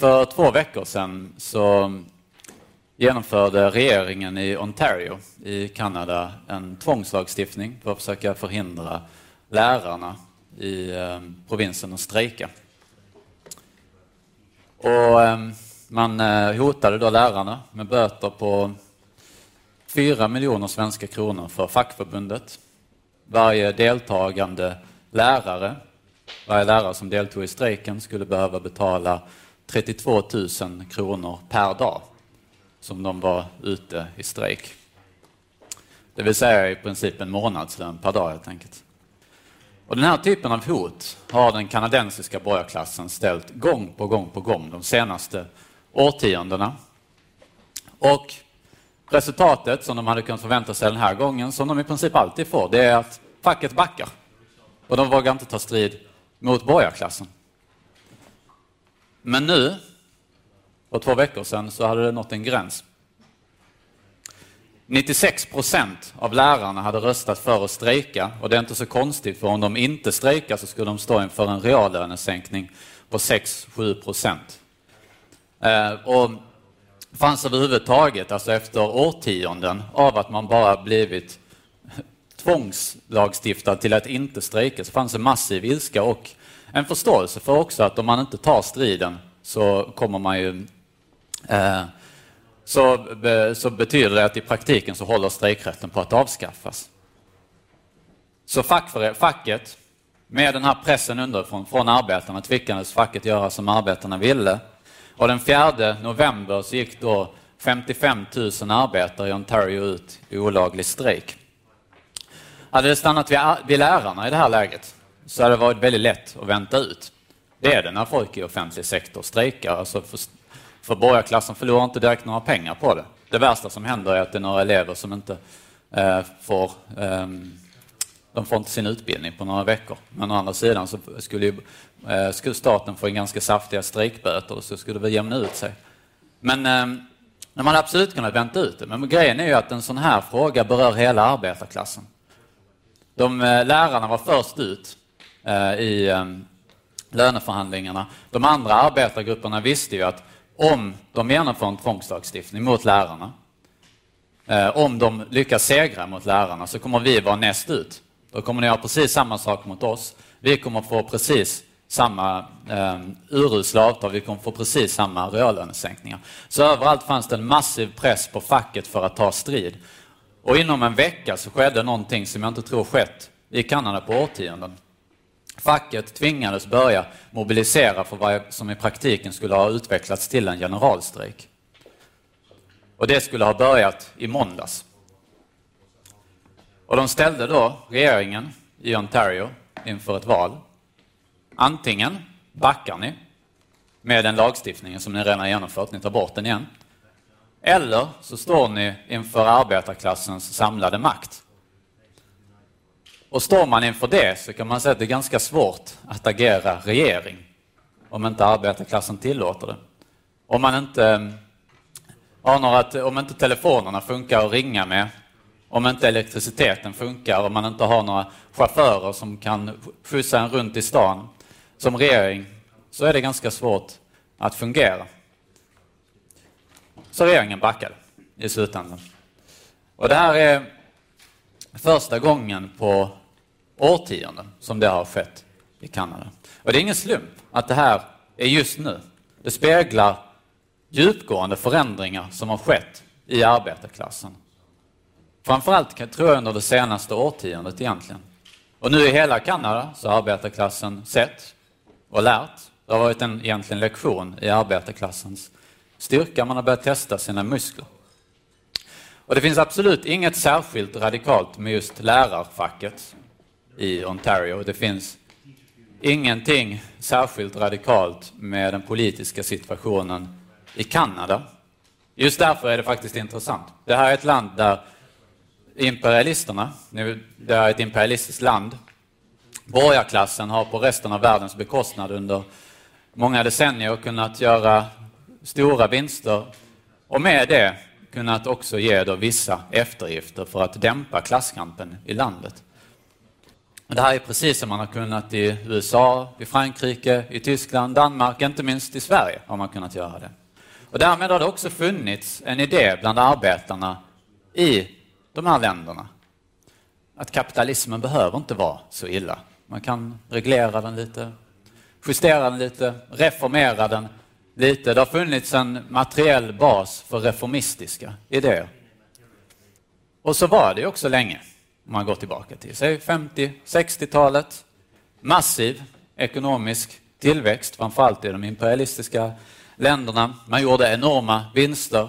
För två veckor sedan så genomförde regeringen i Ontario i Kanada en tvångslagstiftning för att försöka förhindra lärarna i eh, provinsen att strejka. Och eh, man eh, hotade då lärarna med böter på 4 miljoner svenska kronor för fackförbundet. Varje deltagande lärare, varje lärare som deltog i strejken skulle behöva betala 32 000 kronor per dag som de var ute i strejk. Det vill säga i princip en månadslön per dag helt enkelt. Och den här typen av hot har den kanadensiska borgarklassen ställt gång på gång på gång de senaste årtiondena. Och resultatet som de hade kunnat förvänta sig den här gången, som de i princip alltid får, det är att facket backar. Och de vågar inte ta strid mot borgarklassen. Men nu, för två veckor sedan, så hade det nått en gräns. 96 procent av lärarna hade röstat för att strejka och det är inte så konstigt för om de inte strejkar så skulle de stå inför en reallönesänkning på 6-7 procent. Eh, och fanns överhuvudtaget, alltså efter årtionden av att man bara blivit tvångslagstiftad till att inte strejka, så fanns en massiv ilska och en förståelse för också att om man inte tar striden så kommer man ju eh, så, så betyder det att i praktiken så håller strejkrätten på att avskaffas. Så facket, med den här pressen underifrån från arbetarna, tvingades facket göra som arbetarna ville. Och den 4 november så gick då 55 000 arbetare i Ontario ut i olaglig strejk. Hade det stannat vid, vid lärarna i det här läget så hade det varit väldigt lätt att vänta ut. Det är det när folk i offentlig sektor strejkar. Alltså för, för borgarklassen förlorar inte direkt några pengar på det. Det värsta som händer är att det är några elever som inte eh, får eh, de får inte sin utbildning på några veckor. Men å andra sidan så skulle, ju, eh, skulle staten få en ganska saftiga strejkböter och så skulle det väl jämna ut sig. Men eh, man hade absolut kunnat vänta ut det. Men grejen är ju att en sån här fråga berör hela arbetarklassen. De eh, lärarna var först ut Eh, i ehm, löneförhandlingarna. De andra arbetargrupperna visste ju att om de genomför en tvångslagstiftning mot lärarna, eh, om de lyckas segra mot lärarna så kommer vi vara näst ut. Då kommer ni göra precis samma sak mot oss. Vi kommer få precis samma eh, urusla avtal, vi kommer få precis samma reallönesänkningar. Så överallt fanns det en massiv press på facket för att ta strid. Och inom en vecka så skedde någonting som jag inte tror skett i Kanada på årtionden. Facket tvingades börja mobilisera för vad som i praktiken skulle ha utvecklats till en generalstrejk. Och det skulle ha börjat i måndags. Och de ställde då regeringen i Ontario inför ett val. Antingen backar ni med den lagstiftningen som ni redan genomfört, ni tar bort den igen. Eller så står ni inför arbetarklassens samlade makt. Och står man inför det så kan man säga att det är ganska svårt att agera regering om inte arbetarklassen tillåter det. Om man inte eh, har några, om inte telefonerna funkar att ringa med, om inte elektriciteten funkar, om man inte har några chaufförer som kan skjutsa en runt i stan som regering, så är det ganska svårt att fungera. Så regeringen backade i slutändan. Och det här är första gången på årtionden som det har skett i Kanada. Och det är ingen slump att det här är just nu. Det speglar djupgående förändringar som har skett i arbetarklassen. Framförallt tror jag under det senaste årtiondet egentligen. Och nu i hela Kanada så har arbetarklassen sett och lärt. Det har varit en egentligen lektion i arbetarklassens styrka. Man har börjat testa sina muskler. Och det finns absolut inget särskilt radikalt med just lärarfacket i Ontario. Det finns ingenting särskilt radikalt med den politiska situationen i Kanada. Just därför är det faktiskt intressant. Det här är ett land där imperialisterna, det är ett imperialistiskt land, borgarklassen har på resten av världens bekostnad under många decennier kunnat göra stora vinster och med det kunnat också ge då vissa eftergifter för att dämpa klasskampen i landet. Det här är precis som man har kunnat i USA, i Frankrike, i Tyskland, Danmark, inte minst i Sverige har man kunnat göra det. Och därmed har det också funnits en idé bland arbetarna i de här länderna att kapitalismen behöver inte vara så illa. Man kan reglera den lite, justera den lite, reformera den lite. Det har funnits en materiell bas för reformistiska idéer. Och så var det också länge, om man går tillbaka till 50-60-talet. Massiv ekonomisk tillväxt, framförallt i de imperialistiska länderna. Man gjorde enorma vinster.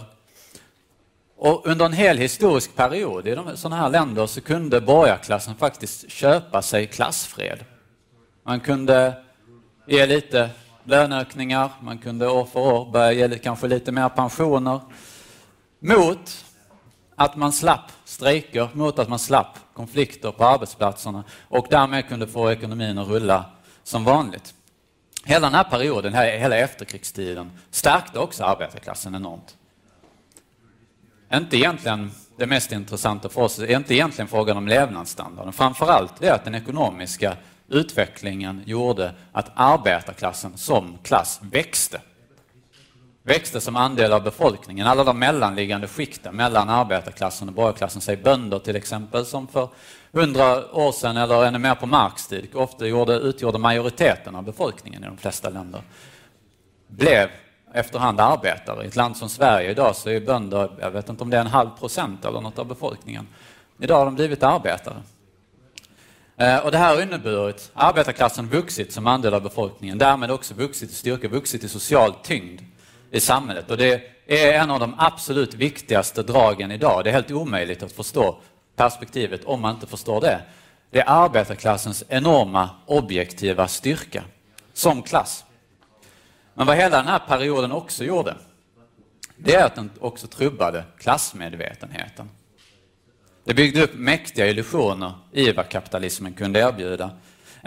Och under en hel historisk period i sådana här länder så kunde borgarklassen faktiskt köpa sig klassfred. Man kunde ge lite löneökningar, man kunde år för år börja ge kanske lite mer pensioner mot att man slapp strejker, mot att man slapp konflikter på arbetsplatserna och därmed kunde få ekonomin att rulla som vanligt. Hela den här perioden, hela efterkrigstiden, stärkte också arbetarklassen enormt. Inte egentligen det mest intressanta för oss, är inte egentligen frågan om levnadsstandarden. Framförallt är att den ekonomiska utvecklingen gjorde att arbetarklassen som klass växte. Växte som andel av befolkningen. Alla de mellanliggande skikten mellan arbetarklassen och borgarklassen, säg bönder till exempel, som för hundra år sedan eller ännu mer på Marx tid ofta gjorde, utgjorde majoriteten av befolkningen i de flesta länder, blev efterhand arbetare. I ett land som Sverige idag så är bönder, jag vet inte om det är en halv procent eller något av befolkningen. Idag har de blivit arbetare. Eh, och det här har inneburit att arbetarklassen vuxit som andel av befolkningen, därmed också vuxit i styrka, vuxit i social tyngd i samhället. Och det är en av de absolut viktigaste dragen idag. Det är helt omöjligt att förstå perspektivet om man inte förstår det. Det är arbetarklassens enorma objektiva styrka som klass. Men vad hela den här perioden också gjorde, det är att den också trubbade klassmedvetenheten. Det byggde upp mäktiga illusioner i vad kapitalismen kunde erbjuda.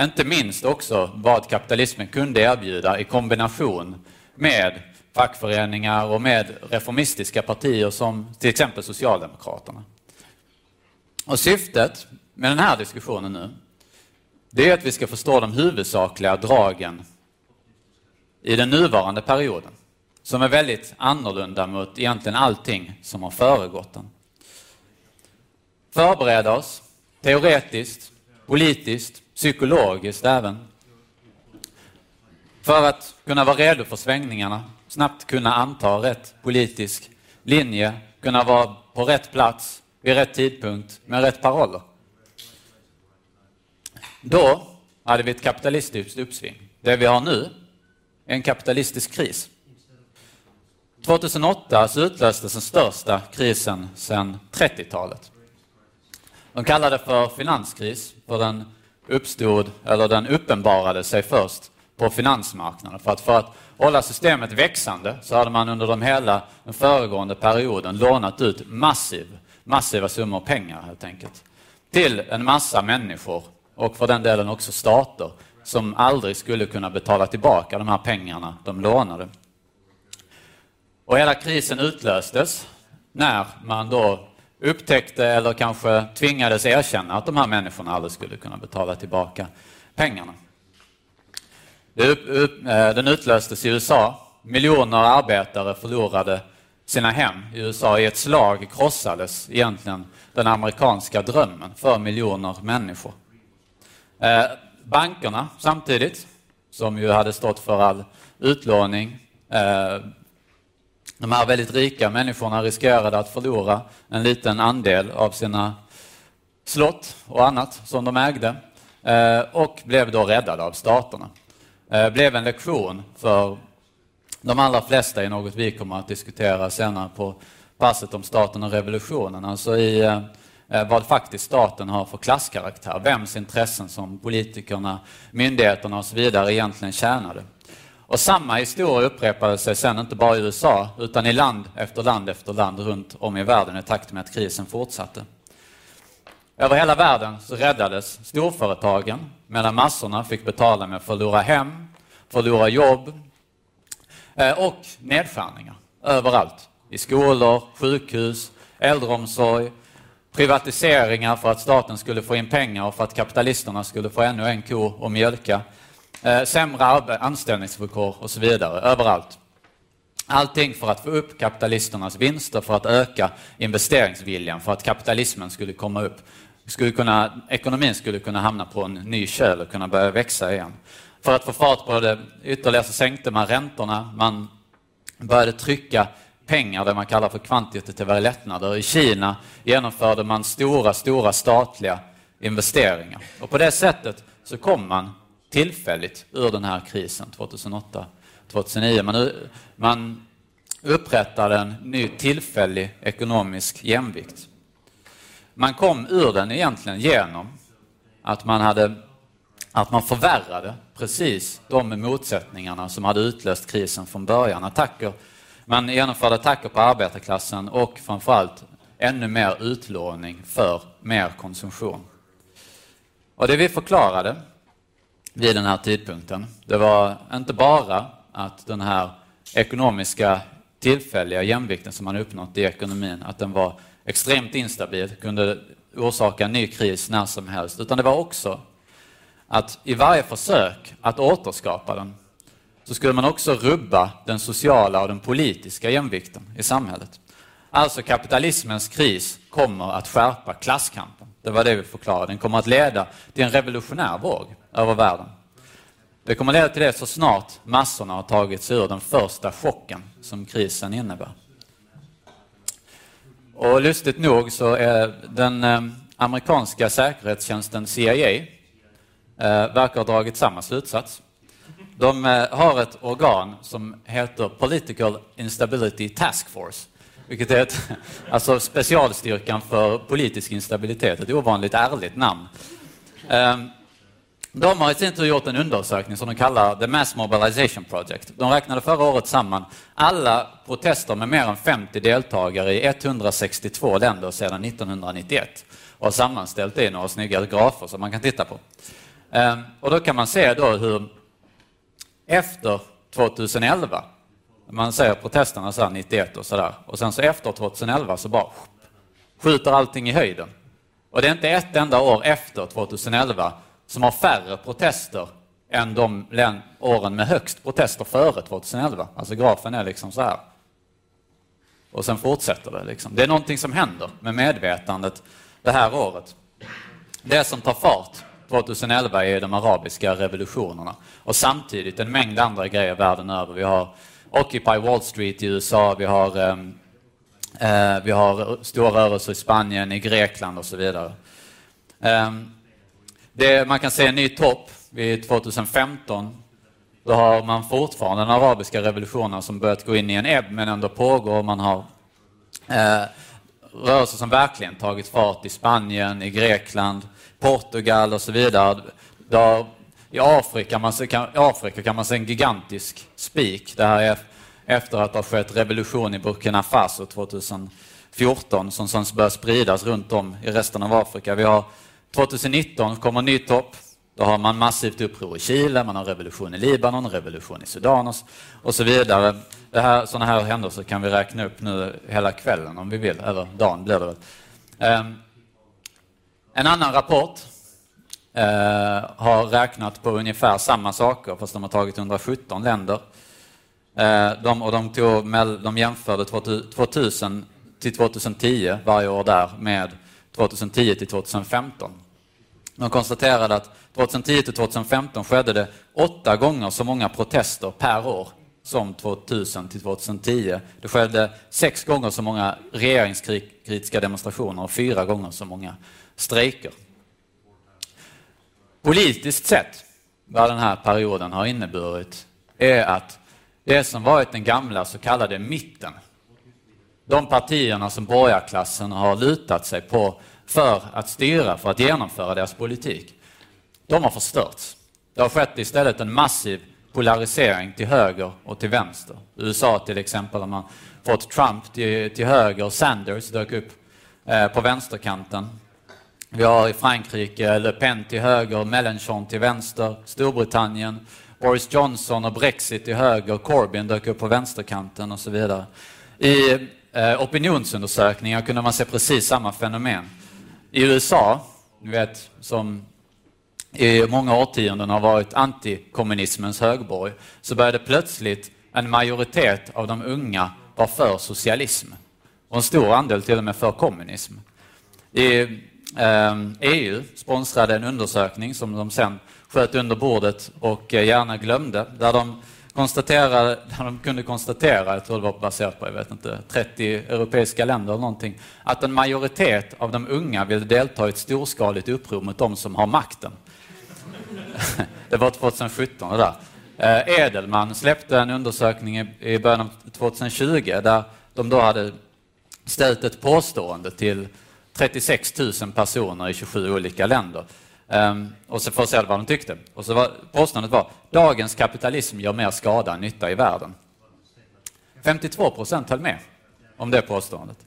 Inte minst också vad kapitalismen kunde erbjuda i kombination med fackföreningar och med reformistiska partier som till exempel Socialdemokraterna. Och syftet med den här diskussionen nu, det är att vi ska förstå de huvudsakliga dragen i den nuvarande perioden, som är väldigt annorlunda mot egentligen allting som har föregått den. Förbereda oss, teoretiskt, politiskt, psykologiskt även, för att kunna vara redo för svängningarna, snabbt kunna anta rätt politisk linje, kunna vara på rätt plats vid rätt tidpunkt med rätt paroller. Då hade vi ett kapitalistiskt uppsving. Det vi har nu är en kapitalistisk kris. 2008 så utlöstes den största krisen sedan 30-talet. De kallade det för finanskris, för den uppstod, eller den uppenbarade sig först på finansmarknaden. För att, för att hålla systemet växande så hade man under de hela den föregående perioden lånat ut massiv, massiva summor pengar helt enkelt till en massa människor och för den delen också stater som aldrig skulle kunna betala tillbaka de här pengarna de lånade. Och hela krisen utlöstes när man då upptäckte eller kanske tvingades erkänna att de här människorna aldrig skulle kunna betala tillbaka pengarna. Eh, den utlöstes i USA. Miljoner arbetare förlorade sina hem i USA. I ett slag krossades egentligen den amerikanska drömmen för miljoner människor. Eh, bankerna samtidigt, som ju hade stått för all utlåning, eh, de här väldigt rika människorna riskerade att förlora en liten andel av sina slott och annat som de ägde och blev då räddade av staterna. Eh, blev en lektion för de allra flesta i något vi kommer att diskutera senare på passet om staten och revolutionen. Alltså i eh, eh, vad faktiskt staten har för klasskaraktär. Vems intressen som politikerna, myndigheterna och så vidare egentligen tjänade. Och samma historia upprepade sig sen inte bara i USA utan i land efter land efter land runt om i världen i takt med att krisen fortsatte. Över hela världen så räddades storföretagen medan massorna fick betala med att förlora hem, förlora jobb eh, och nedskärningar överallt. I skolor, sjukhus, äldreomsorg, privatiseringar för att staten skulle få in pengar och för att kapitalisterna skulle få ännu en ko att mjölka. Eh, sämre anställningsvillkor och så vidare, överallt. Allting för att få upp kapitalisternas vinster, för att öka investeringsviljan, för att kapitalismen skulle komma upp. Skulle kunna, ekonomin skulle kunna hamna på en ny köl och kunna börja växa igen. För att få fart på det ytterligare så sänkte man räntorna, man började trycka pengar, det man kallar för kvantitativa lättnader. I Kina genomförde man stora, stora statliga investeringar. Och på det sättet så kom man tillfälligt ur den här krisen 2008 2009. Man, man upprättade en ny tillfällig ekonomisk jämvikt. Man kom ur den egentligen genom att man, hade, att man förvärrade precis de motsättningarna som hade utlöst krisen från början. Attacker, man genomförde attacker på arbetarklassen och framförallt ännu mer utlåning för mer konsumtion. Och det vi förklarade vid den här tidpunkten, det var inte bara att den här ekonomiska tillfälliga jämvikten som man uppnått i ekonomin, att den var extremt instabil, kunde orsaka en ny kris när som helst, utan det var också att i varje försök att återskapa den så skulle man också rubba den sociala och den politiska jämvikten i samhället. Alltså kapitalismens kris kommer att skärpa klasskampen. Det var det vi förklarade. Den kommer att leda till en revolutionär våg över världen. Det kommer leda till det så snart massorna har tagit sig ur den första chocken som krisen innebär. Och lustigt nog så är den eh, amerikanska säkerhetstjänsten CIA eh, verkar ha dragit samma slutsats. De eh, har ett organ som heter Political Instability Task Force, vilket är ett, alltså specialstyrkan för politisk instabilitet, ett ovanligt ärligt namn. Ehm, de har i sin tur gjort en undersökning som de kallar The Mass Mobilization Project. De räknade förra året samman alla protester med mer än 50 deltagare i 162 länder sedan 1991 och har sammanställt det i några snygga grafer som man kan titta på. Ehm, och då kan man se då hur efter 2011, man ser protesterna så 91 och sådär, och sen så efter 2011 så bara skjuter allting i höjden. Och det är inte ett enda år efter 2011 som har färre protester än de åren med högst protester före 2011. Alltså grafen är liksom så här. Och sen fortsätter det. Liksom. Det är någonting som händer med medvetandet det här året. Det som tar fart 2011 är de arabiska revolutionerna och samtidigt en mängd andra grejer världen över. Vi har Occupy Wall Street i USA, vi har, ehm, eh, vi har stora rörelser i Spanien, i Grekland och så vidare. Um, det, man kan se en ny topp vid 2015. Då har man fortfarande den arabiska revolutionen som börjat gå in i en ebb men ändå pågår. Man har eh, rörelser som verkligen tagit fart i Spanien, i Grekland, Portugal och så vidare. Då, I Afrika, man se, kan, Afrika kan man se en gigantisk spik. Det här är efter att det har skett revolution i Burkina Faso 2014 som sen börjar spridas runt om i resten av Afrika. Vi har 2019 kommer en ny topp. Då har man massivt uppror i Chile, man har revolution i Libanon, revolution i Sudan och så vidare. Det här, sådana här händelser kan vi räkna upp nu hela kvällen om vi vill, eller dagen blir det väl. Um, en annan rapport uh, har räknat på ungefär samma saker, fast de har tagit 117 länder. Uh, de, och de, tog, de jämförde 2000 till 2010, varje år där, med 2010 till 2015. De konstaterade att 2010 till 2015 skedde det åtta gånger så många protester per år som 2000 till 2010. Det skedde sex gånger så många regeringskritiska demonstrationer och fyra gånger så många strejker. Politiskt sett, vad den här perioden har inneburit, är att det som varit den gamla så kallade mitten, de partierna som borgarklassen har lutat sig på för att styra, för att genomföra deras politik, de har förstörts. Det har skett istället en massiv polarisering till höger och till vänster. USA till exempel har man fått Trump till, till höger, Sanders dök upp eh, på vänsterkanten. Vi har i Frankrike Le Pen till höger, Mélenchon till vänster, Storbritannien, Boris Johnson och Brexit till höger, Corbyn dök upp på vänsterkanten och så vidare. I eh, opinionsundersökningar kunde man se precis samma fenomen. I USA, du vet, som i många årtionden har varit antikommunismens högborg, så började plötsligt en majoritet av de unga vara för socialism. Och en stor andel till och med för kommunism. I eh, EU sponsrade en undersökning som de sen sköt under bordet och eh, gärna glömde, där de, konstaterade, där de kunde konstatera, jag tror det var baserat på jag vet inte, 30 europeiska länder eller någonting, att en majoritet av de unga vill delta i ett storskaligt uppror mot de som har makten. det var 2017 det där. Eh, Edelman släppte en undersökning i början av 2020 där de då hade ställt ett påstående till 36 000 personer i 27 olika länder. Um, och så får se vad de tyckte. Och så var, påståendet var dagens kapitalism gör mer skada än nytta i världen. 52 procent höll med om det påståendet.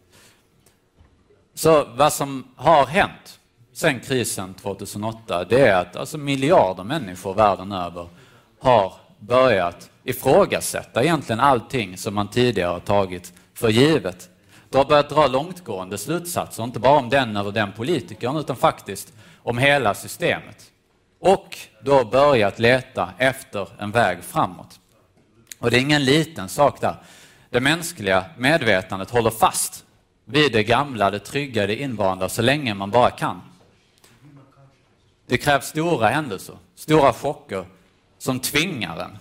Så vad som har hänt sen krisen 2008, det är att alltså miljarder människor världen över har börjat ifrågasätta egentligen allting som man tidigare har tagit för givet. De har börjat dra långtgående slutsatser, inte bara om den eller den politikern, utan faktiskt om hela systemet. Och då börjat leta efter en väg framåt. Och det är ingen liten sak där. Det mänskliga medvetandet håller fast vid det gamla, det trygga, det invanda så länge man bara kan. Det krävs stora händelser, stora chocker som tvingar en,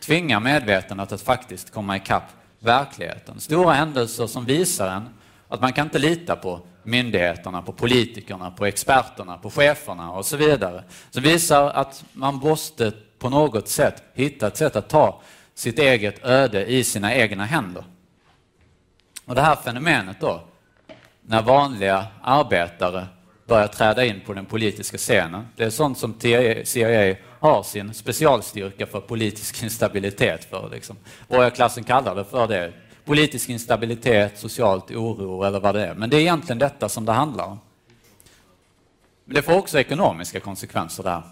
tvingar medvetandet att faktiskt komma ikapp verkligheten. Stora händelser som visar en att man kan inte lita på myndigheterna, på politikerna, på experterna, på cheferna och så vidare. Som visar att man måste på något sätt hitta ett sätt att ta sitt eget öde i sina egna händer. Och det här fenomenet då, när vanliga arbetare börjar träda in på den politiska scenen, det är sånt som CIA har sin specialstyrka för politisk instabilitet för. Liksom. Borgarklassen kallar det för det. Politisk instabilitet, socialt oro eller vad det är. Men det är egentligen detta som det handlar om. Men det får också ekonomiska konsekvenser där.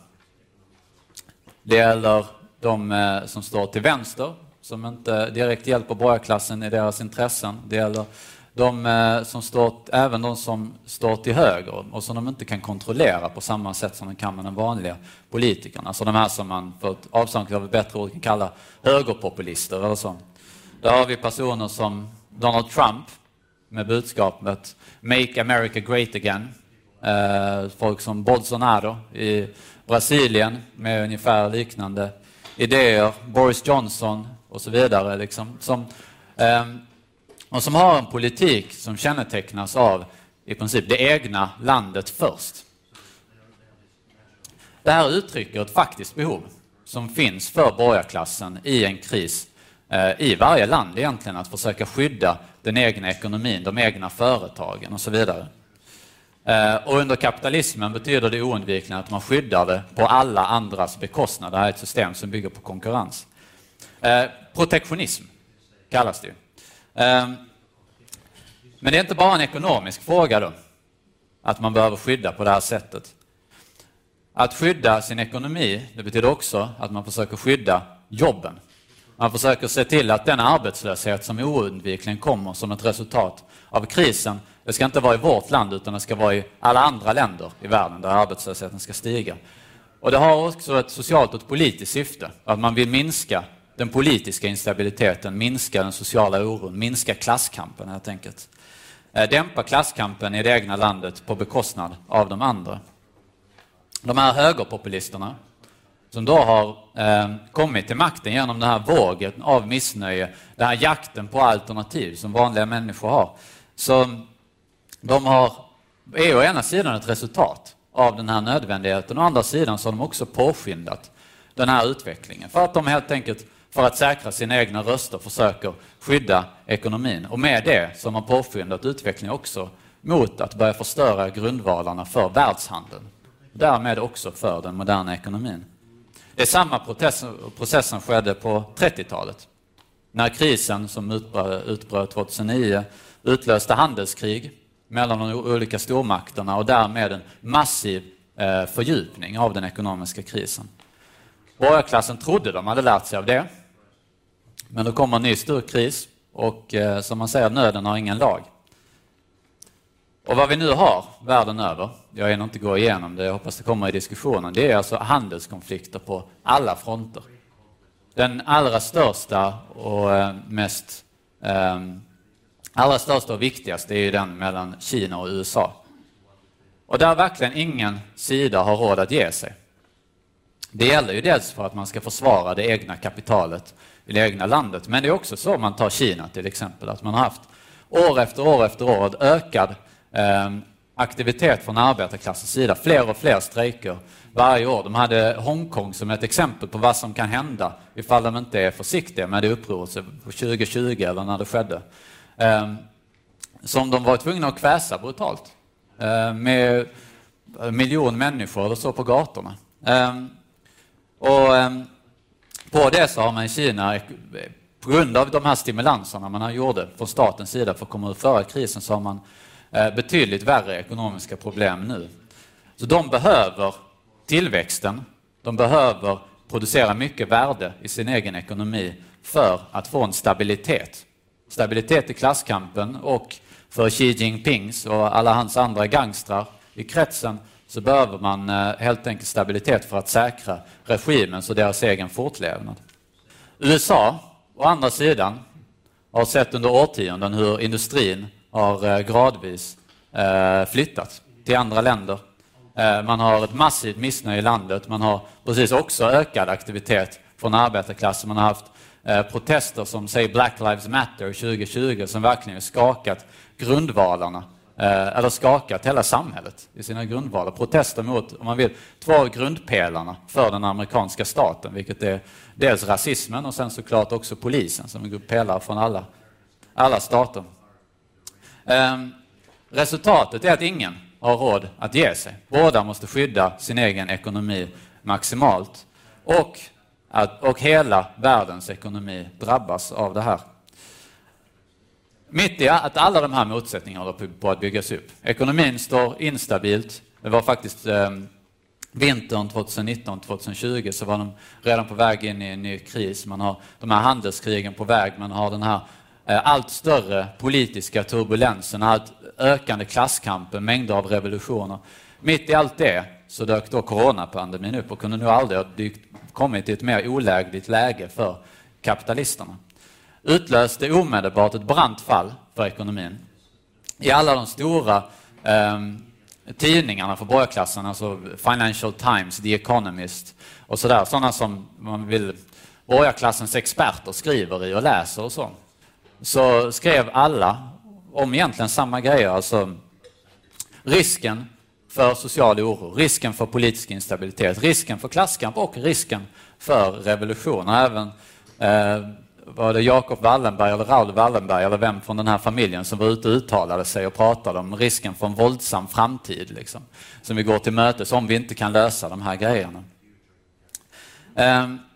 Det gäller de eh, som står till vänster, som inte direkt hjälper borgarklassen i deras intressen. Det gäller de eh, som står, även de som står till höger och som de inte kan kontrollera på samma sätt som de kan med de vanliga politikerna. Alltså de här som man, för ett avsaknad av ett bättre ord, kan kalla högerpopulister eller så. Där har vi personer som Donald Trump med budskapet Make America Great Again. Eh, folk som Bolsonaro i Brasilien med ungefär liknande idéer. Boris Johnson och så vidare. Liksom, som, ehm, och som har en politik som kännetecknas av i princip det egna landet först. Det här uttrycker ett faktiskt behov som finns för borgarklassen i en kris Eh, i varje land egentligen, att försöka skydda den egna ekonomin, de egna företagen och så vidare. Eh, och under kapitalismen betyder det oundvikligen att man skyddar det på alla andras bekostnad. Det här är ett system som bygger på konkurrens. Eh, protektionism kallas det. Ehm, men det är inte bara en ekonomisk fråga då, att man behöver skydda på det här sättet. Att skydda sin ekonomi, det betyder också att man försöker skydda jobben. Man försöker se till att den arbetslöshet som oundvikligen kommer som ett resultat av krisen, det ska inte vara i vårt land utan det ska vara i alla andra länder i världen där arbetslösheten ska stiga. Och det har också ett socialt och ett politiskt syfte, att man vill minska den politiska instabiliteten, minska den sociala oron, minska klasskampen helt enkelt. Eh, dämpa klasskampen i det egna landet på bekostnad av de andra. De här högerpopulisterna, som då har eh, kommit till makten genom den här vågen av missnöje, den här jakten på alternativ som vanliga människor har. Så de har, är å ena sidan ett resultat av den här nödvändigheten, å andra sidan så har de också påskyndat den här utvecklingen för att de helt enkelt för att säkra sina egna röster försöker skydda ekonomin. Och med det så har man påskyndat utvecklingen också mot att börja förstöra grundvalarna för världshandeln. Därmed också för den moderna ekonomin. Det är samma process, som skedde på 30-talet. När krisen som utbröt 2009 utlöste handelskrig mellan de olika stormakterna och därmed en massiv eh, fördjupning av den ekonomiska krisen. Borgarklassen trodde de hade lärt sig av det. Men då kommer en ny stor kris och eh, som man säger, nöden har ingen lag. Och vad vi nu har världen över, jag hinner inte gå igenom det, jag hoppas det kommer i diskussionen, det är alltså handelskonflikter på alla fronter. Den allra största och eh, mest eh, allra största och viktigaste är ju den mellan Kina och USA. Och där verkligen ingen sida har råd att ge sig. Det gäller ju dels för att man ska försvara det egna kapitalet i det egna landet, men det är också så om man tar Kina till exempel, att man har haft år efter år efter år ökad Ehm, aktivitet från arbetarklassens sida, fler och fler strejker varje år. De hade Hongkong som ett exempel på vad som kan hända ifall de inte är försiktiga med det upproret 2020 eller när det skedde. Ehm, som de var tvungna att kväsa brutalt ehm, med en miljon människor eller så på gatorna. Och på det så har man i Kina, på grund av de här stimulanserna man gjorde från statens sida för att komma ur förra krisen, så har man Eh, betydligt värre ekonomiska problem nu. Så de behöver tillväxten, de behöver producera mycket värde i sin egen ekonomi för att få en stabilitet. Stabilitet i klasskampen och för Xi Jinpings och alla hans andra gangstrar i kretsen så behöver man eh, helt enkelt stabilitet för att säkra regimens och deras egen fortlevnad. USA, å andra sidan, har sett under årtionden hur industrin har eh, gradvis eh, flyttats till andra länder. Eh, man har ett massivt missnöje i landet. Man har precis också ökad aktivitet från arbetarklassen. Man har haft protester som säger Black Lives Matter 2020 som verkligen skakat grundvalarna eller skakat hela samhället i sina grundvalar. Protester mot, om man vill, två av grundpelarna för den amerikanska staten, vilket är dels rasismen och sen såklart också polisen som en pelare från alla, alla stater. Ehm, resultatet är att ingen har råd att ge sig. Båda måste skydda sin egen ekonomi maximalt och, att, och hela världens ekonomi drabbas av det här. Mitt i att alla de här motsättningarna håller på att byggas upp. Ekonomin står instabilt. Det var faktiskt eh, vintern 2019-2020 så var de redan på väg in i en ny kris. Man har de här handelskrigen på väg, man har den här Eh, allt större politiska turbulensen, allt ökande klasskampen, mängder av revolutioner. Mitt i allt det så dök då coronapandemin upp och kunde nog aldrig ha dykt, kommit i ett mer olägligt läge för kapitalisterna utlöste omedelbart ett brant fall för ekonomin. I alla de stora eh, tidningarna för borgarklassen, alltså Financial Times, The Economist och sådär, sådana som man vill borgarklassens experter skriver i och läser och så, så skrev alla om egentligen samma grejer, alltså risken för social oro, risken för politisk instabilitet, risken för klasskamp och risken för revolution. Och även eh, var det Jakob Wallenberg eller Raoul Wallenberg eller vem från den här familjen som var ute och uttalade sig och pratade om risken för en våldsam framtid liksom, som vi går till mötes om vi inte kan lösa de här grejerna. Eh,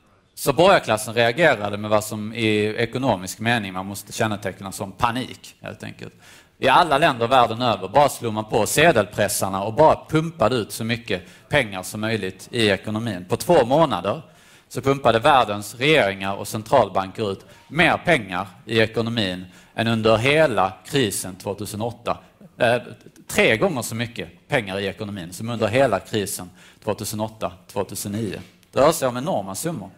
så borgarklassen reagerade med vad som i ekonomisk mening man måste känneteckna som panik helt enkelt. I alla länder världen över bara slog man på sedelpressarna och bara pumpade ut så mycket pengar som möjligt i ekonomin. På två månader så pumpade världens regeringar och centralbanker ut mer pengar i ekonomin än under hela krisen 2008. Eh, tre gånger så mycket pengar i ekonomin som under hela krisen 2008-2009. Det rör sig om enorma summor.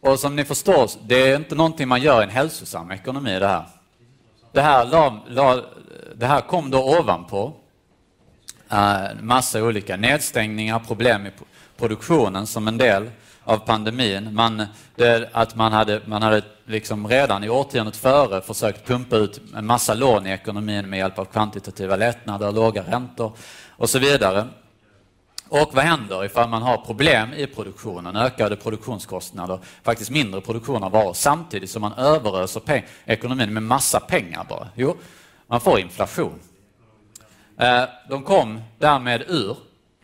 Och som ni förstår, det är inte någonting man gör i en hälsosam ekonomi det här. Det här, la, la, det här kom då ovanpå uh, massa olika nedstängningar, problem i produktionen som en del av pandemin. Man, det, att man hade, man hade liksom redan i årtiondet före försökt pumpa ut en massa lån i ekonomin med hjälp av kvantitativa lättnader, låga räntor och så vidare. Och vad händer ifall man har problem i produktionen, ökade produktionskostnader, faktiskt mindre produktion av varor, samtidigt som man överöser ekonomin med massa pengar bara? Jo, man får inflation. Eh, de kom därmed ur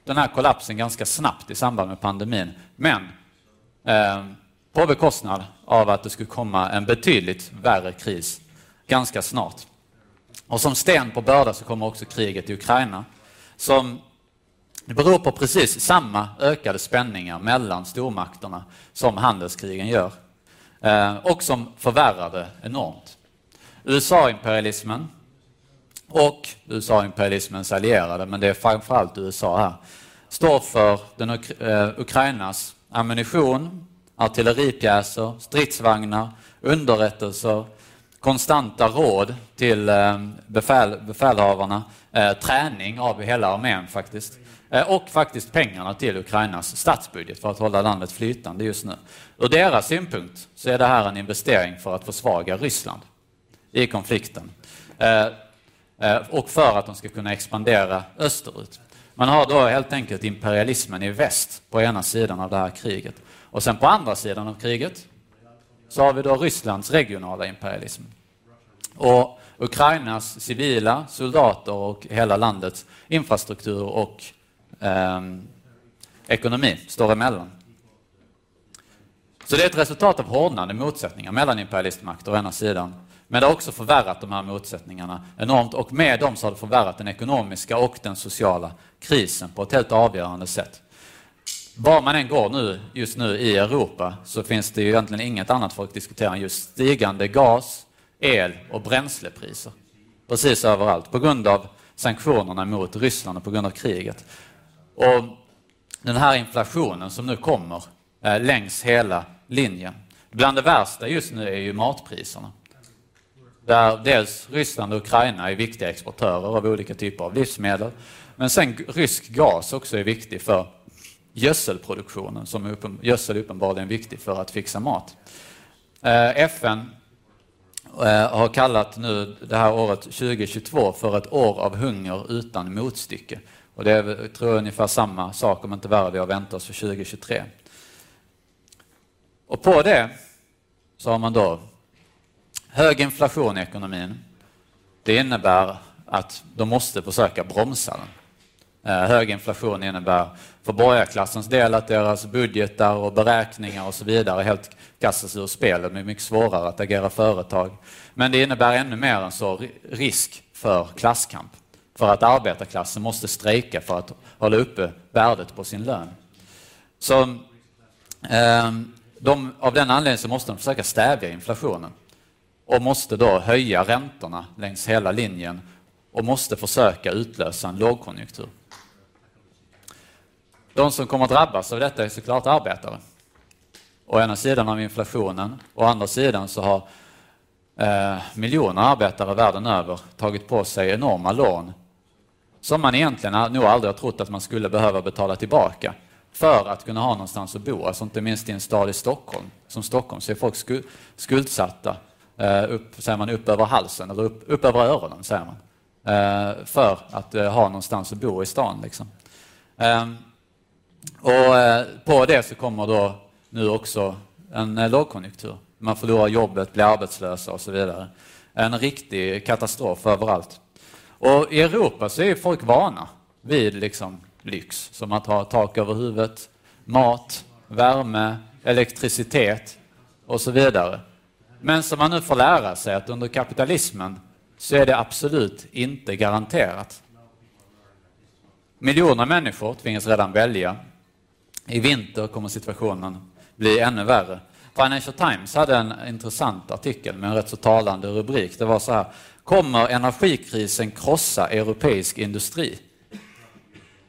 den här kollapsen ganska snabbt i samband med pandemin. Men eh, på bekostnad av att det skulle komma en betydligt värre kris ganska snart. Och som sten på börda så kommer också kriget i Ukraina som det beror på precis samma ökade spänningar mellan stormakterna som handelskrigen gör eh, och som förvärrade enormt. USA-imperialismen och USA-imperialismens allierade, men det är framförallt USA här, står för den eh, Ukrainas ammunition, artilleripjäser, stridsvagnar, underrättelser, konstanta råd till eh, befäl, befälhavarna, eh, träning av hela armén faktiskt. Eh, och faktiskt pengarna till Ukrainas statsbudget för att hålla landet flytande just nu. Ur deras synpunkt så är det här en investering för att försvaga Ryssland i konflikten. Eh, eh, och för att de ska kunna expandera österut. Man har då helt enkelt imperialismen i väst på ena sidan av det här kriget. Och sen på andra sidan av kriget så har vi då Rysslands regionala imperialism. Och Ukrainas civila soldater och hela landets infrastruktur och eh, ekonomi står emellan. Så det är ett resultat av hårdnande motsättningar mellan imperialistmakter å ena sidan men det har också förvärrat de här motsättningarna enormt och med dem så har det förvärrat den ekonomiska och den sociala krisen på ett helt avgörande sätt. Var man än går nu, just nu i Europa så finns det ju egentligen inget annat för att diskutera än just stigande gas, el och bränslepriser. Precis överallt på grund av sanktionerna mot Ryssland och på grund av kriget. Och den här inflationen som nu kommer eh, längs hela linjen. Bland det värsta just nu är ju matpriserna. Där dels Ryssland och Ukraina är viktiga exportörer av olika typer av livsmedel. Men sen rysk gas också är viktig för gödselproduktionen, som är gödsel är uppenbarligen viktig för att fixa mat. Eh, FN eh, har kallat nu det här året 2022 för ett år av hunger utan motstycke. Och det är tror jag, ungefär samma sak, om inte värre, vi har väntat oss för 2023. Och på det så har man då hög inflation i ekonomin. Det innebär att de måste försöka bromsa den. Eh, hög inflation innebär för borgarklassens del att deras budgetar och beräkningar och så vidare helt kastas ur spel. Det är mycket svårare att agera företag. Men det innebär ännu mer en så risk för klasskamp. För att arbetarklassen måste strejka för att hålla uppe värdet på sin lön. Så eh, de, av den anledningen så måste de försöka stävja inflationen och måste då höja räntorna längs hela linjen och måste försöka utlösa en lågkonjunktur. De som kommer att drabbas av detta är såklart arbetare. Å ena sidan har vi inflationen, å andra sidan så har eh, miljoner arbetare världen över tagit på sig enorma lån som man egentligen nog aldrig har trott att man skulle behöva betala tillbaka för att kunna ha någonstans att bo, alltså inte minst i en stad i Stockholm. Som Stockholm så är folk skuldsatta eh, upp, säger man, upp över halsen, eller upp, upp över öronen, säger man. Eh, för att eh, ha någonstans att bo i stan. Liksom. Ehm, och på det så kommer då nu också en lågkonjunktur. Man förlorar jobbet, blir arbetslösa och så vidare. En riktig katastrof överallt. Och I Europa så är folk vana vid liksom lyx, som att ha tak över huvudet, mat, värme, elektricitet och så vidare. Men som man nu får lära sig att under kapitalismen så är det absolut inte garanterat. Miljoner människor tvingas redan välja. I vinter kommer situationen bli ännu värre. Financial Times hade en intressant artikel med en rätt så talande rubrik. Det var så här, kommer energikrisen krossa europeisk industri?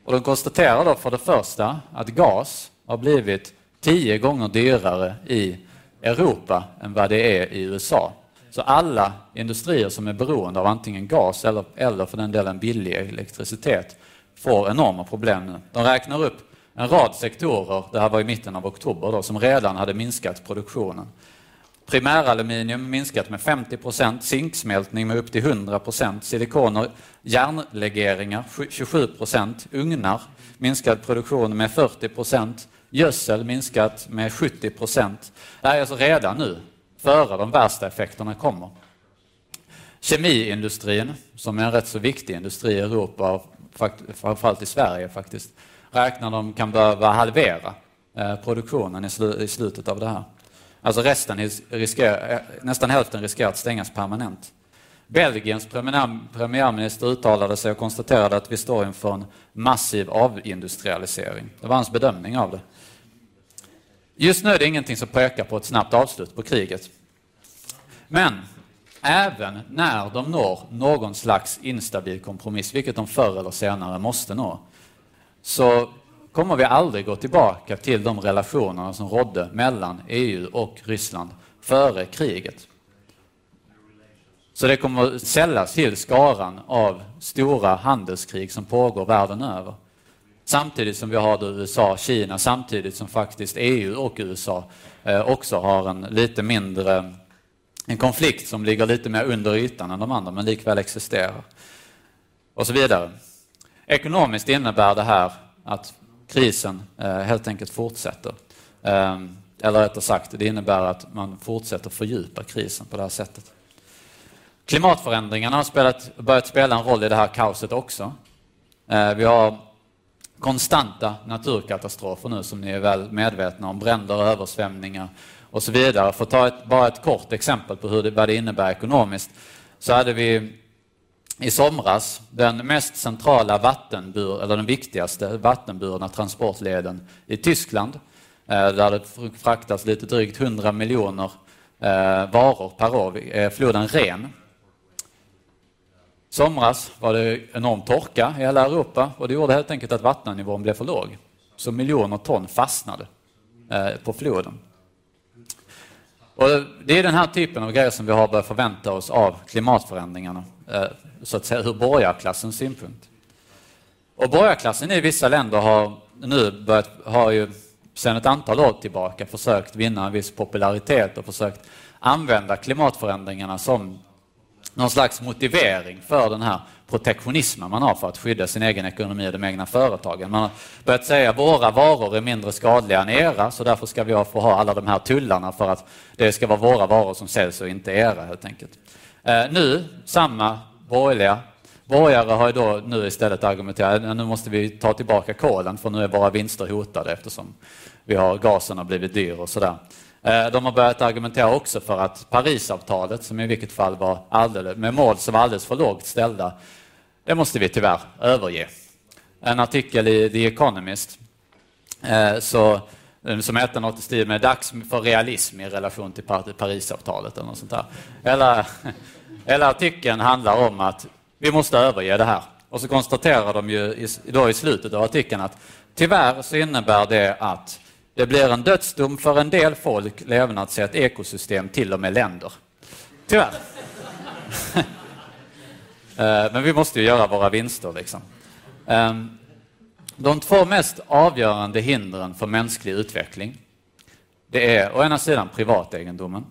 Och de konstaterar då för det första att gas har blivit tio gånger dyrare i Europa än vad det är i USA. Så alla industrier som är beroende av antingen gas eller, eller för den delen billig elektricitet får enorma problem nu. De räknar upp en rad sektorer, det här var i mitten av oktober, då, som redan hade minskat produktionen. Primäraluminium minskat med 50 procent, zinksmältning med upp till 100 procent, silikoner, järnlegeringar 27 procent, ugnar minskad produktion med 40 procent, Gödsel minskat med 70 procent. Det här är alltså redan nu, före de värsta effekterna kommer. Kemiindustrin, som är en rätt så viktig industri i Europa, framförallt i Sverige faktiskt, räknar de kan behöva halvera eh, produktionen i slutet av det här. Alltså resten riskerar, eh, nästan hälften riskerar att stängas permanent. Belgiens premiärminister uttalade sig och konstaterade att vi står inför en massiv avindustrialisering. Det var hans bedömning av det. Just nu är det ingenting som pekar på ett snabbt avslut på kriget. Men även när de når någon slags instabil kompromiss, vilket de förr eller senare måste nå, så kommer vi aldrig gå tillbaka till de relationerna som rådde mellan EU och Ryssland före kriget. Så det kommer att till skaran av stora handelskrig som pågår världen över. Samtidigt som vi har USA och Kina, samtidigt som faktiskt EU och USA eh, också har en lite mindre, en konflikt som ligger lite mer under ytan än de andra, men likväl existerar. Och så vidare. Ekonomiskt innebär det här att krisen eh, helt enkelt fortsätter. Ehm, eller rättare sagt, det innebär att man fortsätter fördjupa krisen på det här sättet. Klimatförändringarna har spelat, börjat spela en roll i det här kaoset också. Eh, vi har konstanta naturkatastrofer nu som ni är väl medvetna om, bränder, översvämningar och så vidare. För att ta ett, bara ett kort exempel på hur det, vad det innebär ekonomiskt så hade vi i somras den mest centrala vattenbur, eller den viktigaste vattenburna transportleden i Tyskland eh, där det fraktas lite drygt 100 miljoner eh, varor per år, eh, floden Ren somras var det enorm torka i hela Europa och det gjorde helt enkelt att vattennivån blev för låg. Så miljoner ton fastnade på floden. Och det är den här typen av grejer som vi har börjat förvänta oss av klimatförändringarna, Eh, så att säga ur borgarklassens synpunkt. Och borgarklassen i vissa länder har nu börjat, har ju sedan ett antal år tillbaka försökt vinna en viss popularitet och försökt använda klimatförändringarna som någon slags motivering för den här protektionismen man har för att skydda sin egen ekonomi och de egna företagen. Man har börjat säga att våra varor är mindre skadliga än era så därför ska vi få ha alla de här tullarna för att det ska vara våra varor som säljs och inte era helt enkelt. Eh, nu, samma borgerliga borgare har ju då nu istället argumenterat att nu måste vi ta tillbaka kolen för nu är våra vinster hotade eftersom vi har gasen har blivit dyr och sådär. Eh, de har börjat argumentera också för att Parisavtalet, som i vilket fall var alldeles, med mål som var alldeles för lågt ställda, det måste vi tyvärr överge. En artikel i The Economist eh, så, som heter något i stil med Dags för realism i relation till Parisavtalet eller något sånt där. Eller, Hela artikeln handlar om att vi måste överge det här. Och så konstaterar de ju i, då i slutet av artikeln att tyvärr så innebär det att det blir en dödsdom för en del folk, levnadssätt, ekosystem, till och med länder. Tyvärr. Eh, men vi måste ju göra våra vinster. Liksom. Ehm, de två mest avgörande hindren för mänsklig utveckling det är å ena sidan privategendomen,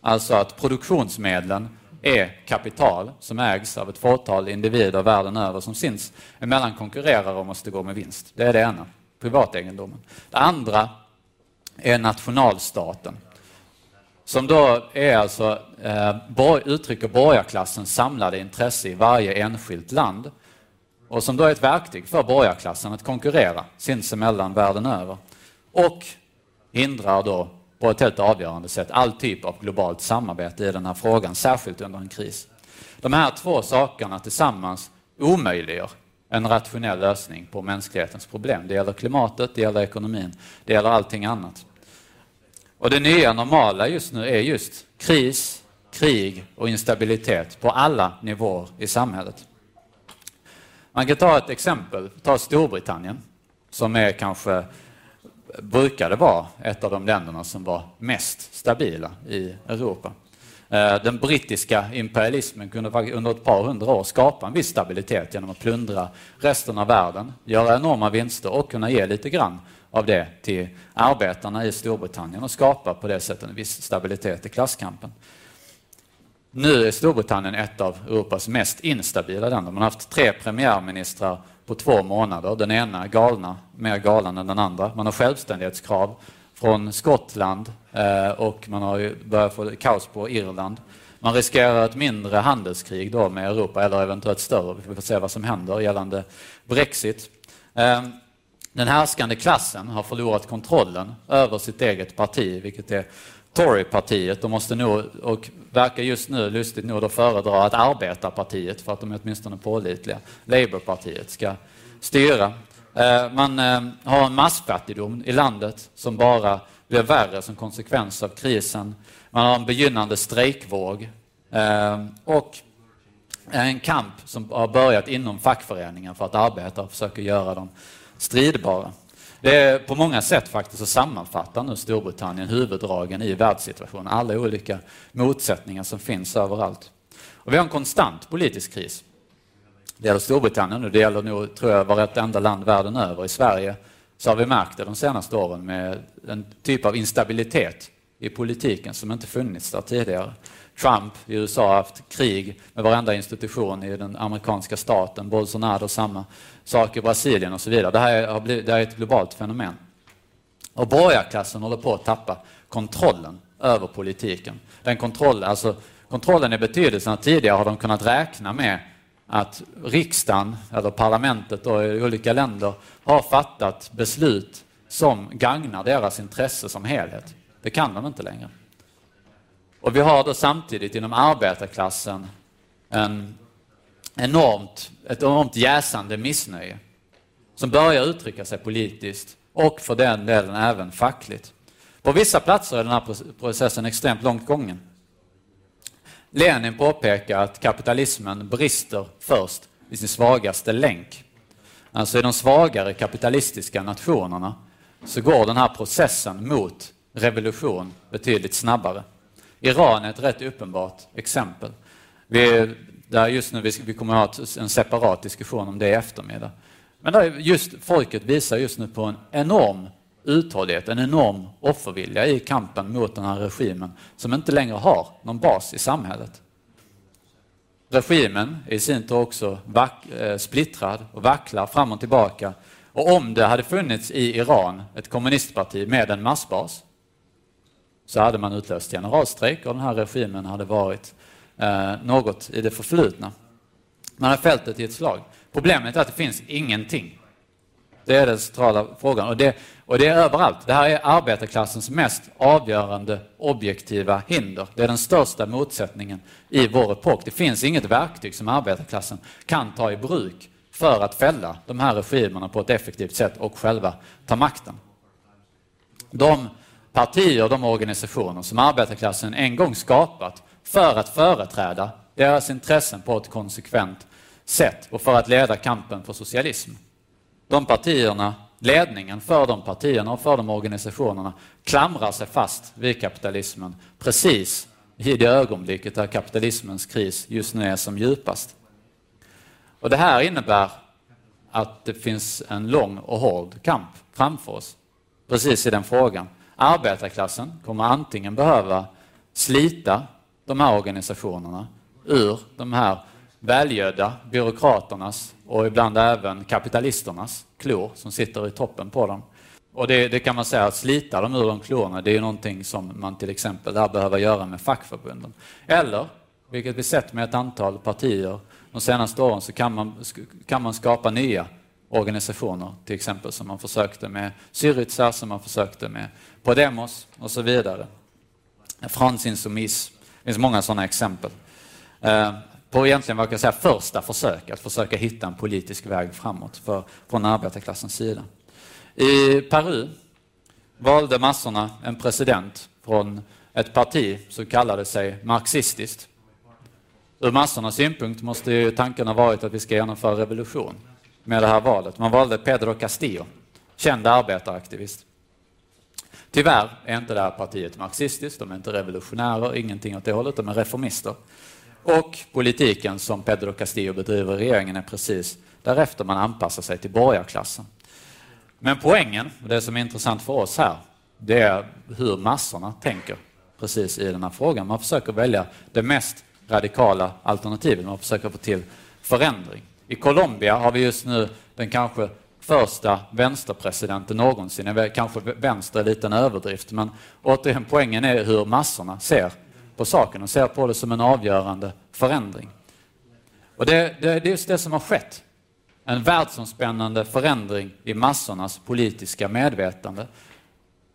alltså att produktionsmedlen är kapital som ägs av ett fåtal individer världen över som sinsemellan konkurrerar och måste gå med vinst. Det är det ena, privategendomen. Det andra är nationalstaten. Som då är alltså, eh, uttrycker borgarklassens samlade intresse i varje enskilt land. Och som då är ett verktyg för borgarklassen att konkurrera sinsemellan världen över. Och hindrar då på ett helt avgörande sätt all typ av globalt samarbete i den här frågan, särskilt under en kris. De här två sakerna tillsammans omöjliggör en rationell lösning på mänsklighetens problem. Det gäller klimatet, det gäller ekonomin, det gäller allting annat. Och det nya normala just nu är just kris, krig och instabilitet på alla nivåer i samhället. Man kan ta ett exempel, ta Storbritannien som är kanske brukade vara ett av de länderna som var mest stabila i Europa. Eh, den brittiska imperialismen kunde under ett par hundra år skapa en viss stabilitet genom att plundra resten av världen, göra enorma vinster och kunna ge lite grann av det till arbetarna i Storbritannien och skapa på det sättet en viss stabilitet i klasskampen. Nu är Storbritannien ett av Europas mest instabila länder. Man har haft tre premiärministrar på två månader. Den ena galna, mer galen än den andra. Man har självständighetskrav från Skottland eh, och man har börjat få kaos på Irland. Man riskerar ett mindre handelskrig då med Europa, eller eventuellt större. Vi får se vad som händer gällande Brexit. Ehm, den härskande klassen har förlorat kontrollen över sitt eget parti, vilket är Torypartiet. De måste nog, och verkar just nu lustigt nog, då föredra att arbetarpartiet, för att de är åtminstone pålitliga, Labourpartiet, ska styra. Eh, man eh, har en massfattigdom i landet som bara blir värre som konsekvens av krisen. Man har en begynnande strejkvåg eh, och en kamp som har börjat inom fackföreningen för att arbeta och försöka göra dem stridbara. Det är på många sätt faktiskt att sammanfatta nu Storbritannien huvuddragen i världssituationen, alla olika motsättningar som finns överallt. Och vi har en konstant politisk kris. Det gäller Storbritannien och det gäller nog, tror jag, vartenda land världen över. I Sverige så har vi märkt det de senaste åren med en typ av instabilitet i politiken som inte funnits där tidigare. Trump i USA har haft krig med varenda institution i den amerikanska staten, Bolsonaro samma saker i Brasilien och så vidare. Det här är, blivit, det här är ett globalt fenomen. Och borgarklassen håller på att tappa kontrollen över politiken. Den kontroll, alltså, kontrollen i betydelsen att tidigare har de kunnat räkna med att riksdagen, eller parlamentet då, i olika länder, har fattat beslut som gagnar deras intresse som helhet. Det kan de inte längre. Och vi har då samtidigt inom arbetarklassen en enormt, ett enormt jäsande missnöje som börjar uttrycka sig politiskt och för den delen även fackligt. På vissa platser är den här processen extremt långt gången. Lenin påpekar att kapitalismen brister först i sin svagaste länk. Alltså i de svagare kapitalistiska nationerna så går den här processen mot revolution betydligt snabbare. Iran är ett rätt uppenbart exempel. Vi, där just nu, vi kommer att ha en separat diskussion om det i eftermiddag. Men där just, folket visar just nu på en enorm uthållighet, en enorm offervilja i kampen mot den här regimen som inte längre har någon bas i samhället. Regimen är i sin tur också vack, eh, splittrad och vacklar fram och tillbaka. Och om det hade funnits i Iran ett kommunistparti med en massbas så hade man utlöst generalstrejk och den här regimen hade varit eh, något i det förflutna. Man har fältet i ett slag. Problemet är att det finns ingenting. Det är den centrala frågan och det, och det är överallt. Det här är arbetarklassens mest avgörande objektiva hinder. Det är den största motsättningen i vår epok. Det finns inget verktyg som arbetarklassen kan ta i bruk för att fälla de här regimerna på ett effektivt sätt och själva ta makten. De partier, och de organisationer som arbetarklassen en gång skapat för att företräda deras intressen på ett konsekvent sätt och för att leda kampen för socialism. De partierna, ledningen för de partierna och för de organisationerna klamrar sig fast vid kapitalismen precis i det ögonblicket där kapitalismens kris just nu är som djupast. Och det här innebär att det finns en lång och hård kamp framför oss, precis i den frågan. Arbetarklassen kommer antingen behöva slita de här organisationerna ur de här välgödda byråkraternas och ibland även kapitalisternas klor som sitter i toppen på dem. Och det, det, kan man säga, att slita dem ur de klorna, det är någonting som man till exempel där behöver göra med fackförbunden. Eller, vilket vi sett med ett antal partier de senaste åren, så kan man, kan man skapa nya organisationer, till exempel som man försökte med Syriza, som man försökte med Podemos och så vidare. Fransinsoumis det finns många sådana exempel. Eh, på egentligen vad jag säga, första försök att försöka hitta en politisk väg framåt för, från arbetarklassens sida. I Peru valde massorna en president från ett parti som kallade sig marxistiskt. Ur massornas synpunkt måste ju tanken ha varit att vi ska genomföra revolution med det här valet. Man valde Pedro Castillo, känd arbetaraktivist. Tyvärr är inte det här partiet marxistiskt, de är inte revolutionärer, ingenting åt det hållet, de är reformister. Och politiken som Pedro Castillo bedriver i regeringen är precis därefter man anpassar sig till borgarklassen. Men poängen, det som är intressant för oss här, det är hur massorna tänker precis i den här frågan. Man försöker välja det mest radikala alternativet, man försöker få till förändring. I Colombia har vi just nu den kanske första vänsterpresidenten någonsin. Kanske vänster är lite en överdrift, men återigen poängen är hur massorna ser på saken och ser på det som en avgörande förändring. Och det, det, det är just det som har skett. En världsomspännande förändring i massornas politiska medvetande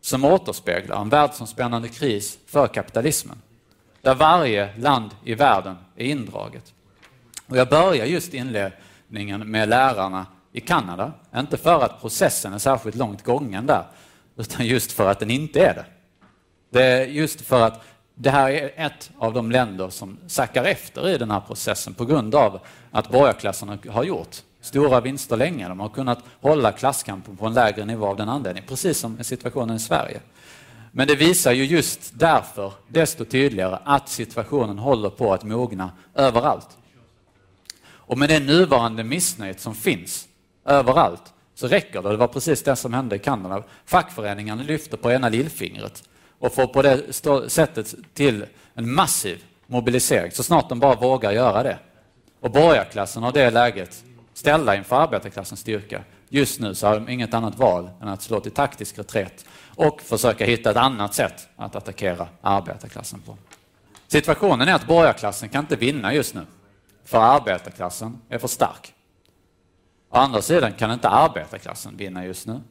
som återspeglar en världsomspännande kris för kapitalismen. Där varje land i världen är indraget. Och jag börjar just inledningen med lärarna i Kanada. Inte för att processen är särskilt långt gången där, utan just för att den inte är det. Det är just för att det här är ett av de länder som sackar efter i den här processen på grund av att borgarklassen har gjort stora vinster länge. De har kunnat hålla klasskampen på en lägre nivå av den anledningen, precis som situationen i Sverige. Men det visar ju just därför desto tydligare att situationen håller på att mogna överallt. Och med det nuvarande missnöjet som finns överallt så räcker det. Det var precis det som hände i Kanada. Fackföreningarna lyfter på ena lillfingret och får på det sättet till en massiv mobilisering så snart de bara vågar göra det. Och borgarklassen har det läget ställda inför arbetarklassens styrka. Just nu så har de inget annat val än att slå till taktisk reträtt och försöka hitta ett annat sätt att attackera arbetarklassen på. Situationen är att borgarklassen kan inte vinna just nu, för arbetarklassen är för stark. Å andra sidan kan inte arbetarklassen vinna just nu,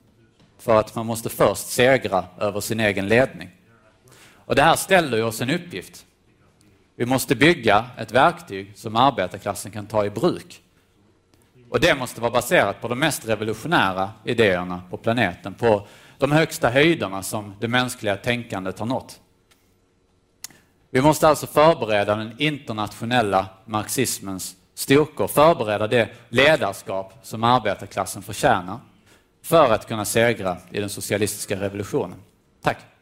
för att man måste först segra över sin egen ledning. Och det här ställer oss en uppgift. Vi måste bygga ett verktyg som arbetarklassen kan ta i bruk. Och det måste vara baserat på de mest revolutionära idéerna på planeten, på de högsta höjderna som det mänskliga tänkandet har nått. Vi måste alltså förbereda den internationella marxismens styrkor, förbereda det ledarskap som arbetarklassen förtjänar för att kunna segra i den socialistiska revolutionen. Tack!